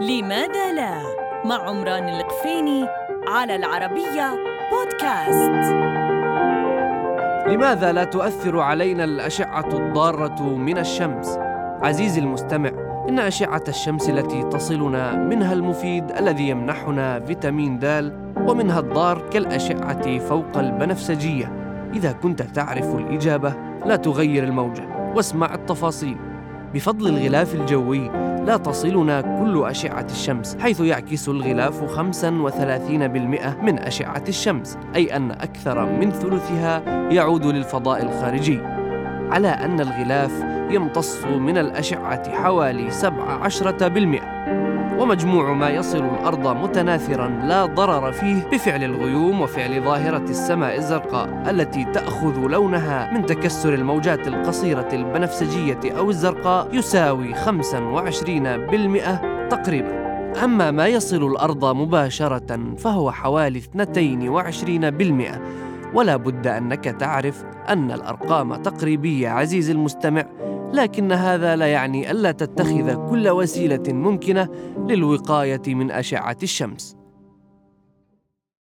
لماذا لا؟ مع عمران القفيني على العربية بودكاست. لماذا لا تؤثر علينا الأشعة الضارة من الشمس؟ عزيزي المستمع إن أشعة الشمس التي تصلنا منها المفيد الذي يمنحنا فيتامين د ومنها الضار كالأشعة فوق البنفسجية. إذا كنت تعرف الإجابة لا تغير الموجة واسمع التفاصيل. بفضل الغلاف الجوي. لا تصلنا كل أشعة الشمس حيث يعكس الغلاف 35% من أشعة الشمس أي أن أكثر من ثلثها يعود للفضاء الخارجي. على أن الغلاف يمتص من الأشعة حوالي 17% ومجموع ما يصل الأرض متناثرا لا ضرر فيه بفعل الغيوم وفعل ظاهرة السماء الزرقاء التي تأخذ لونها من تكسر الموجات القصيرة البنفسجية أو الزرقاء يساوي 25% تقريبا. أما ما يصل الأرض مباشرة فهو حوالي 22% ولا بد أنك تعرف أن الأرقام تقريبية عزيزي المستمع. لكن هذا لا يعني ألا تتخذ كل وسيلة ممكنة للوقاية من أشعة الشمس.